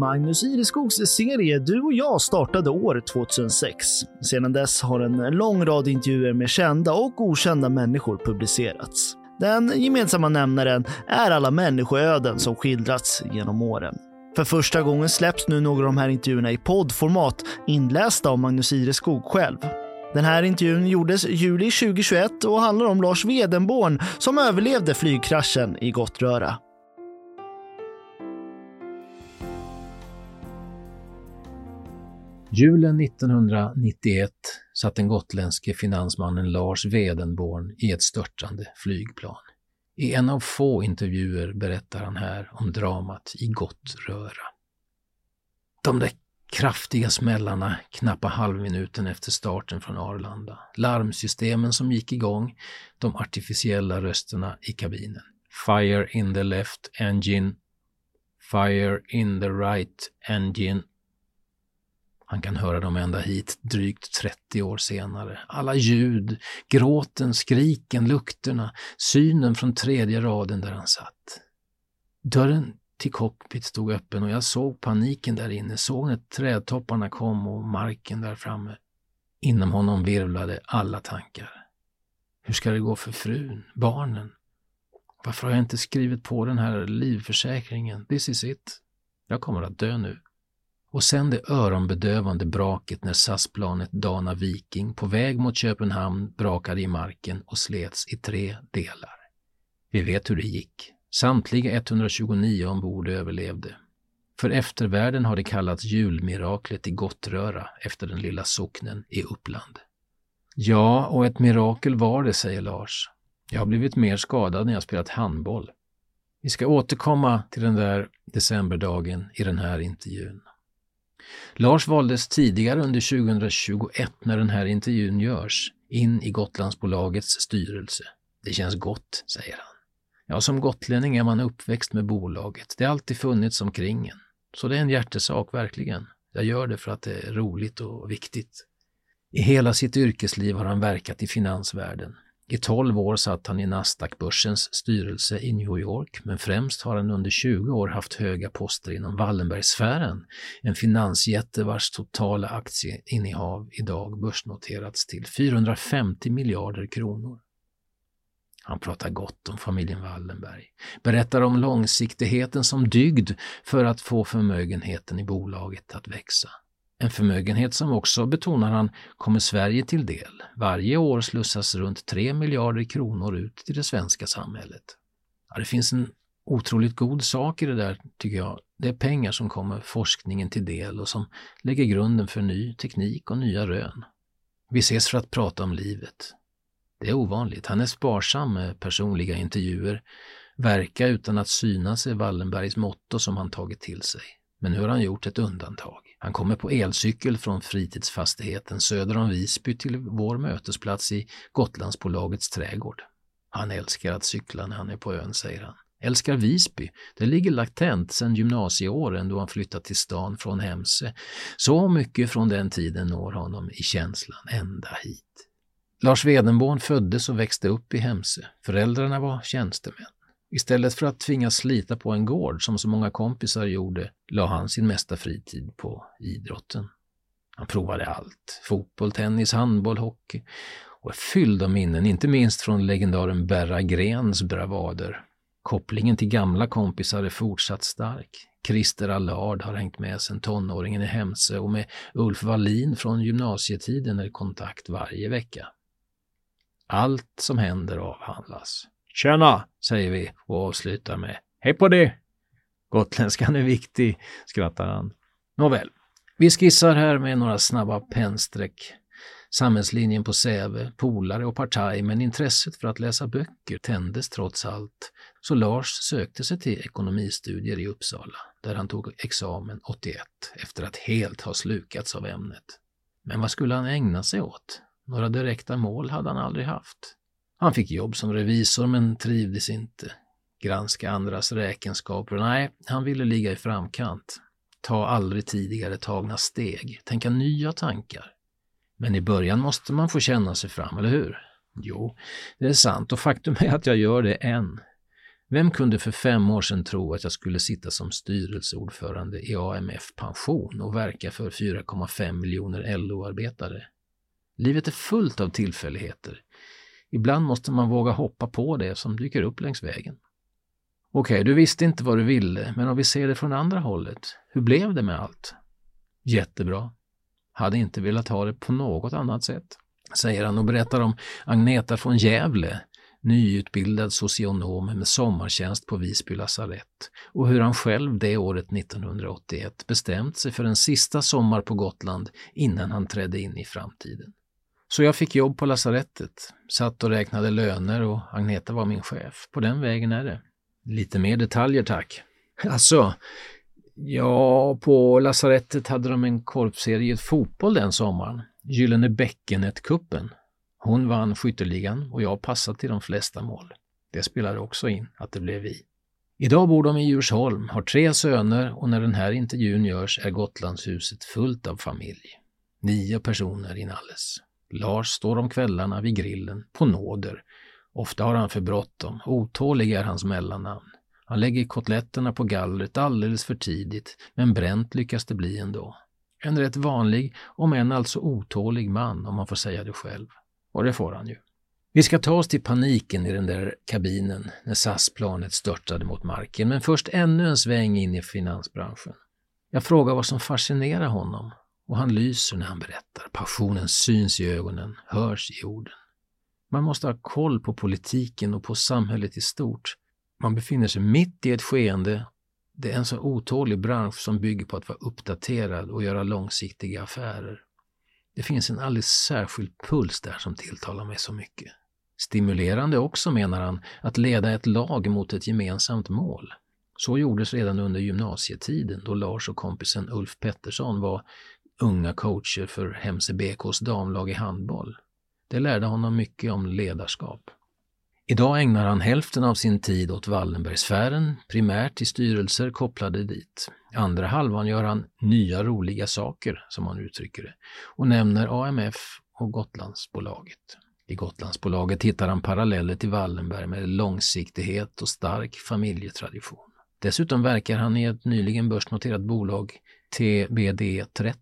Magnus Ireskogs serie Du och jag startade år 2006. Sedan dess har en lång rad intervjuer med kända och okända människor publicerats. Den gemensamma nämnaren är alla människoöden som skildrats genom åren. För första gången släpps nu några av de här intervjuerna i poddformat inlästa av Magnus Ireskog själv. Den här intervjun gjordes juli 2021 och handlar om Lars Wedenborn som överlevde flygkraschen i Gottröra. Julen 1991 satt den gotländske finansmannen Lars Wedenborn i ett störtande flygplan. I en av få intervjuer berättar han här om dramat i Gottröra. De där kraftiga smällarna knappa halvminuten efter starten från Arlanda. Larmsystemen som gick igång, de artificiella rösterna i kabinen. Fire in the left engine. Fire in the right engine. Han kan höra dem ända hit drygt 30 år senare. Alla ljud, gråten, skriken, lukterna, synen från tredje raden där han satt. Dörren till cockpit stod öppen och jag såg paniken där inne, såg när trädtopparna kom och marken där framme. Inom honom virvlade alla tankar. Hur ska det gå för frun, barnen? Varför har jag inte skrivit på den här livförsäkringen? This is it. Jag kommer att dö nu. Och sen det öronbedövande braket när SAS-planet Dana Viking på väg mot Köpenhamn brakade i marken och slets i tre delar. Vi vet hur det gick. Samtliga 129 ombord överlevde. För eftervärlden har det kallats julmiraklet i Gottröra efter den lilla socknen i Uppland. Ja, och ett mirakel var det, säger Lars. Jag har blivit mer skadad när jag spelat handboll. Vi ska återkomma till den där decemberdagen i den här intervjun. Lars valdes tidigare under 2021 när den här intervjun görs in i Gotlandsbolagets styrelse. Det känns gott, säger han. Ja, som gotlänning är man uppväxt med bolaget. Det har alltid funnits omkring en. Så det är en hjärtesak, verkligen. Jag gör det för att det är roligt och viktigt. I hela sitt yrkesliv har han verkat i finansvärlden. I 12 år satt han i Nasdaq-börsens styrelse i New York, men främst har han under 20 år haft höga poster inom Wallenbergsfären, en finansjätte vars totala aktieinnehav idag börsnoterats till 450 miljarder kronor. Han pratar gott om familjen Wallenberg, berättar om långsiktigheten som dygd för att få förmögenheten i bolaget att växa. En förmögenhet som också, betonar han, kommer Sverige till del. Varje år slussas runt 3 miljarder kronor ut till det svenska samhället. Ja, det finns en otroligt god sak i det där, tycker jag. Det är pengar som kommer forskningen till del och som lägger grunden för ny teknik och nya rön. Vi ses för att prata om livet. Det är ovanligt. Han är sparsam med personliga intervjuer. Verka utan att synas är Wallenbergs motto som han tagit till sig. Men nu har han gjort ett undantag. Han kommer på elcykel från fritidsfastigheten söder om Visby till vår mötesplats i Gotlandsbolagets trädgård. Han älskar att cykla när han är på ön, säger han. Älskar Visby. Det ligger latent sedan gymnasieåren då han flyttat till stan från Hemse. Så mycket från den tiden når honom i känslan ända hit. Lars Wedenborn föddes och växte upp i Hemse. Föräldrarna var tjänstemän. Istället för att tvingas slita på en gård som så många kompisar gjorde, la han sin mesta fritid på idrotten. Han provade allt. Fotboll, tennis, handboll, hockey och är fylld av minnen, inte minst från legendaren Berra Grens bravader. Kopplingen till gamla kompisar är fortsatt stark. Christer Allard har hängt med sedan tonåringen i Hemse och med Ulf Wallin från gymnasietiden är kontakt varje vecka. Allt som händer avhandlas. Tjena, säger vi och avslutar med Hej på det! Gotländskan är viktig, skrattar han. Nåväl, vi skissar här med några snabba pennstreck samhällslinjen på Säve, polare och partaj, men intresset för att läsa böcker tändes trots allt, så Lars sökte sig till ekonomistudier i Uppsala, där han tog examen 81 efter att helt ha slukats av ämnet. Men vad skulle han ägna sig åt? Några direkta mål hade han aldrig haft. Han fick jobb som revisor men trivdes inte. Granska andras räkenskaper. Nej, han ville ligga i framkant. Ta aldrig tidigare tagna steg. Tänka nya tankar. Men i början måste man få känna sig fram, eller hur? Jo, det är sant och faktum är att jag gör det än. Vem kunde för fem år sedan tro att jag skulle sitta som styrelseordförande i AMF Pension och verka för 4,5 miljoner LO-arbetare? Livet är fullt av tillfälligheter. Ibland måste man våga hoppa på det som dyker upp längs vägen. Okej, okay, du visste inte vad du ville, men om vi ser det från andra hållet, hur blev det med allt? Jättebra. Hade inte velat ha det på något annat sätt, säger han och berättar om Agneta från Gävle, nyutbildad socionom med sommartjänst på Visby lasarett och hur han själv det året 1981 bestämt sig för en sista sommar på Gotland innan han trädde in i framtiden. Så jag fick jobb på lasarettet, satt och räknade löner och Agneta var min chef. På den vägen är det. Lite mer detaljer tack. Alltså, ja, på lasarettet hade de en korpserie i fotboll den sommaren. Gyllene bäckenet-cupen. Hon vann skytteligan och jag passade till de flesta mål. Det spelade också in att det blev vi. Idag bor de i Djursholm, har tre söner och när den här intervjun görs är Gotlandshuset fullt av familj. Nio personer inalles. Lars står om kvällarna vid grillen, på nåder. Ofta har han för bråttom, otålig är hans mellannamn. Han lägger kotletterna på gallret alldeles för tidigt, men bränt lyckas det bli ändå. En rätt vanlig, om än alltså otålig man, om man får säga det själv. Och det får han ju. Vi ska ta oss till paniken i den där kabinen när SAS-planet störtade mot marken, men först ännu en sväng in i finansbranschen. Jag frågar vad som fascinerar honom och han lyser när han berättar. Passionen syns i ögonen, hörs i orden. Man måste ha koll på politiken och på samhället i stort. Man befinner sig mitt i ett skeende. Det är en så otålig bransch som bygger på att vara uppdaterad och göra långsiktiga affärer. Det finns en alldeles särskild puls där som tilltalar mig så mycket. Stimulerande också, menar han, att leda ett lag mot ett gemensamt mål. Så gjordes redan under gymnasietiden då Lars och kompisen Ulf Pettersson var unga coacher för Hemse BKs damlag i handboll. Det lärde honom mycket om ledarskap. Idag ägnar han hälften av sin tid åt Wallenbergsfären, primärt i styrelser kopplade dit. Andra halvan gör han nya roliga saker, som han uttrycker det, och nämner AMF och Gotlandsbolaget. I Gotlandsbolaget hittar han paralleller till Wallenberg med långsiktighet och stark familjetradition. Dessutom verkar han i ett nyligen börsnoterat bolag, TBD30,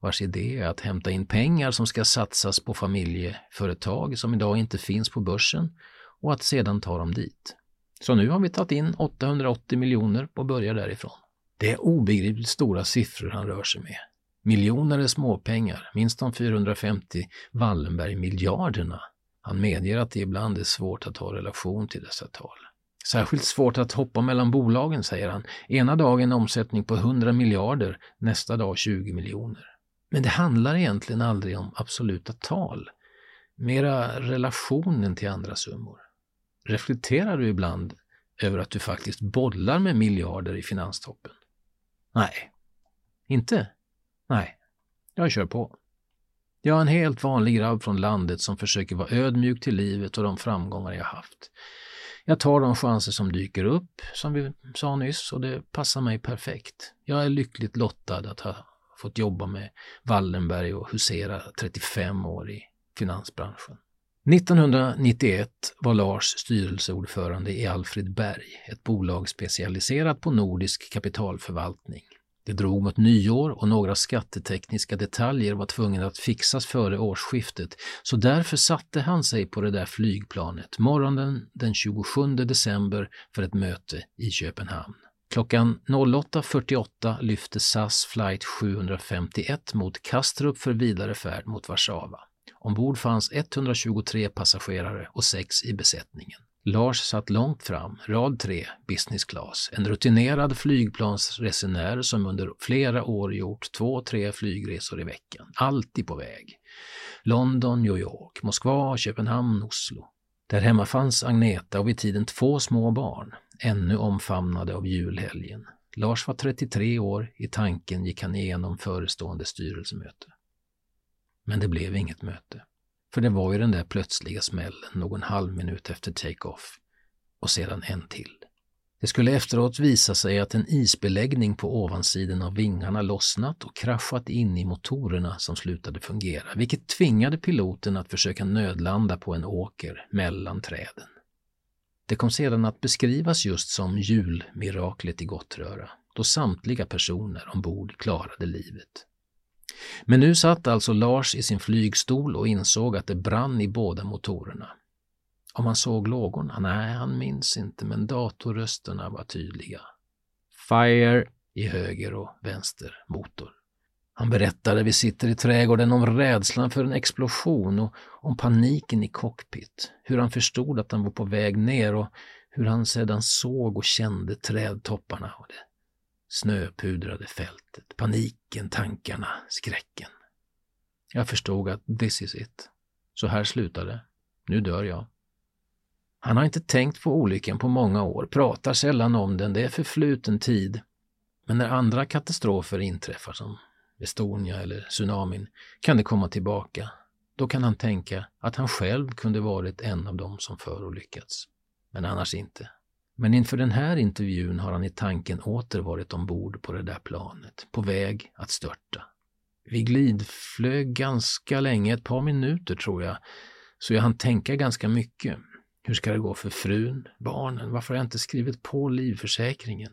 vars idé är att hämta in pengar som ska satsas på familjeföretag som idag inte finns på börsen och att sedan ta dem dit. Så nu har vi tagit in 880 miljoner och börjar därifrån. Det är obegripligt stora siffror han rör sig med. Miljoner är småpengar, minst de 450 Wallenberg-miljarderna. Han medger att det ibland är svårt att ha relation till dessa tal. Särskilt svårt att hoppa mellan bolagen, säger han. Ena dagen omsättning på 100 miljarder, nästa dag 20 miljoner. Men det handlar egentligen aldrig om absoluta tal. Mera relationen till andra summor. Reflekterar du ibland över att du faktiskt bollar med miljarder i finanstoppen? Nej. Inte? Nej. Jag kör på. Jag är en helt vanlig grabb från landet som försöker vara ödmjuk till livet och de framgångar jag haft. Jag tar de chanser som dyker upp, som vi sa nyss, och det passar mig perfekt. Jag är lyckligt lottad att ha fått jobba med Wallenberg och husera 35 år i finansbranschen. 1991 var Lars styrelseordförande i Alfred Berg, ett bolag specialiserat på nordisk kapitalförvaltning. Det drog mot nyår och några skattetekniska detaljer var tvungna att fixas före årsskiftet, så därför satte han sig på det där flygplanet morgonen den 27 december för ett möte i Köpenhamn. Klockan 08.48 lyfte SAS flight 751 mot Kastrup för vidare färd mot Warszawa. Ombord fanns 123 passagerare och sex i besättningen. Lars satt långt fram, rad 3, business class. En rutinerad flygplansresenär som under flera år gjort två, tre flygresor i veckan. Alltid på väg. London, New York, Moskva, Köpenhamn, Oslo. Där hemma fanns Agneta och vid tiden två små barn, ännu omfamnade av julhelgen. Lars var 33 år, i tanken gick han igenom förestående styrelsemöte. Men det blev inget möte. För det var ju den där plötsliga smällen någon halv minut efter take-off. Och sedan en till. Det skulle efteråt visa sig att en isbeläggning på ovansidan av vingarna lossnat och kraschat in i motorerna som slutade fungera, vilket tvingade piloten att försöka nödlanda på en åker mellan träden. Det kom sedan att beskrivas just som julmiraklet i Gottröra, då samtliga personer ombord klarade livet. Men nu satt alltså Lars i sin flygstol och insåg att det brann i båda motorerna. Om han såg lågorna? Nej, han minns inte, men datorrösterna var tydliga. Fire i höger och vänster motor. Han berättade vi sitter i trädgården om rädslan för en explosion och om paniken i cockpit, hur han förstod att han var på väg ner och hur han sedan såg och kände trädtopparna och det snöpudrade fältet, paniken, tankarna, skräcken. Jag förstod att this is it. Så här slutar det. Nu dör jag. Han har inte tänkt på olyckan på många år, pratar sällan om den, det är förfluten tid. Men när andra katastrofer inträffar, som Estonia eller tsunamin, kan det komma tillbaka. Då kan han tänka att han själv kunde varit en av dem som förolyckats. Men annars inte. Men inför den här intervjun har han i tanken åter varit ombord på det där planet, på väg att störta. Vi glidflög ganska länge, ett par minuter tror jag, så jag hann tänka ganska mycket. Hur ska det gå för frun, barnen, varför har jag inte skrivit på livförsäkringen?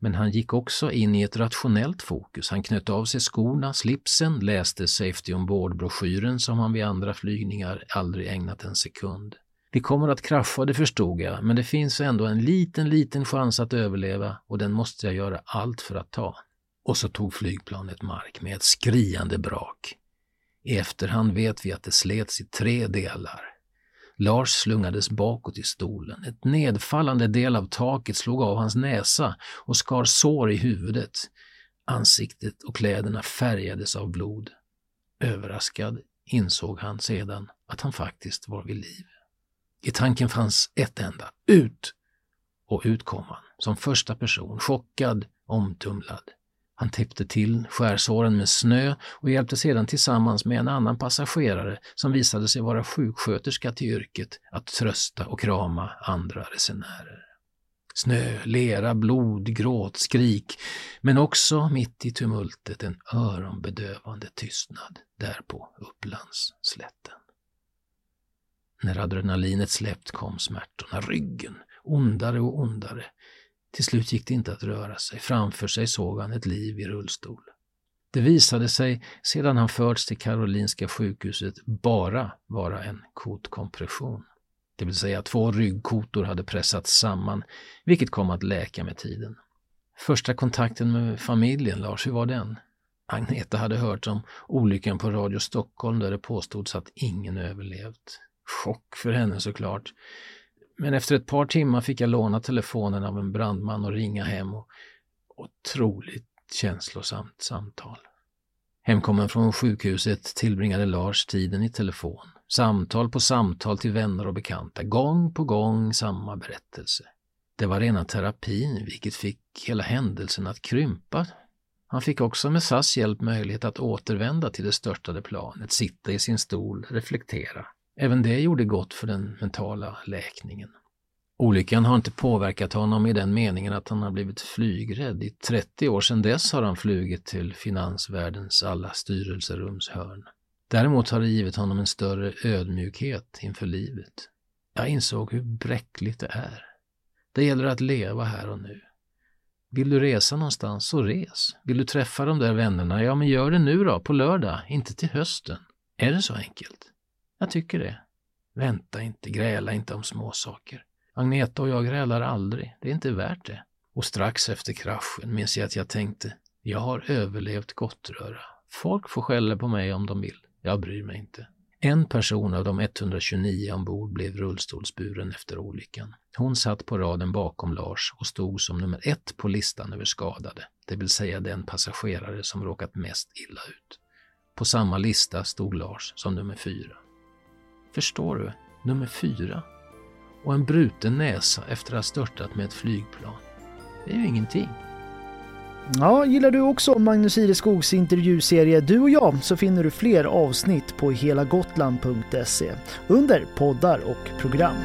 Men han gick också in i ett rationellt fokus. Han knöt av sig skorna, slipsen, läste Safety Ombord-broschyren som han vid andra flygningar aldrig ägnat en sekund. Vi kommer att krascha, det förstod jag, men det finns ändå en liten, liten chans att överleva och den måste jag göra allt för att ta. Och så tog flygplanet mark med ett skriande brak. I efterhand vet vi att det slets i tre delar. Lars slungades bakåt i stolen. Ett nedfallande del av taket slog av hans näsa och skar sår i huvudet. Ansiktet och kläderna färgades av blod. Överraskad insåg han sedan att han faktiskt var vid liv. I tanken fanns ett enda, ut! Och ut kom han, som första person, chockad, omtumlad. Han täppte till skärsåren med snö och hjälpte sedan tillsammans med en annan passagerare som visade sig vara sjuksköterska till yrket att trösta och krama andra resenärer. Snö, lera, blod, gråt, skrik, men också mitt i tumultet en öronbedövande tystnad där på Upplandsslätten. När adrenalinet släppt kom smärtorna, ryggen, ondare och ondare. Till slut gick det inte att röra sig. Framför sig såg han ett liv i rullstol. Det visade sig, sedan han förts till Karolinska sjukhuset, bara vara en kotkompression. Det vill säga två ryggkotor hade pressats samman, vilket kom att läka med tiden. Första kontakten med familjen, Lars, hur var den? Agneta hade hört om olyckan på Radio Stockholm där det påstods att ingen överlevt. Chock för henne såklart. Men efter ett par timmar fick jag låna telefonen av en brandman och ringa hem och otroligt känslosamt samtal. Hemkommen från sjukhuset tillbringade Lars tiden i telefon. Samtal på samtal till vänner och bekanta. Gång på gång samma berättelse. Det var rena terapin, vilket fick hela händelsen att krympa. Han fick också med SAS hjälp möjlighet att återvända till det störtade planet, sitta i sin stol, reflektera. Även det gjorde gott för den mentala läkningen. Olyckan har inte påverkat honom i den meningen att han har blivit flygrädd. I 30 år sedan dess har han flugit till finansvärldens alla styrelserumshörn. Däremot har det givit honom en större ödmjukhet inför livet. Jag insåg hur bräckligt det är. Det gäller att leva här och nu. Vill du resa någonstans, så res. Vill du träffa de där vännerna, ja men gör det nu då, på lördag, inte till hösten. Är det så enkelt? Jag tycker det. Vänta inte, gräla inte om småsaker. Agneta och jag grälar aldrig, det är inte värt det. Och strax efter kraschen minns jag att jag tänkte, jag har överlevt Gottröra. Folk får skälla på mig om de vill, jag bryr mig inte. En person av de 129 ombord blev rullstolsburen efter olyckan. Hon satt på raden bakom Lars och stod som nummer ett på listan över skadade, det vill säga den passagerare som råkat mest illa ut. På samma lista stod Lars som nummer fyra. Förstår du? Nummer fyra. Och en bruten näsa efter att ha störtat med ett flygplan. Det är ju ingenting. Ja, gillar du också Magnus Ireskogs intervjuserie Du och jag så finner du fler avsnitt på helagotland.se under poddar och program.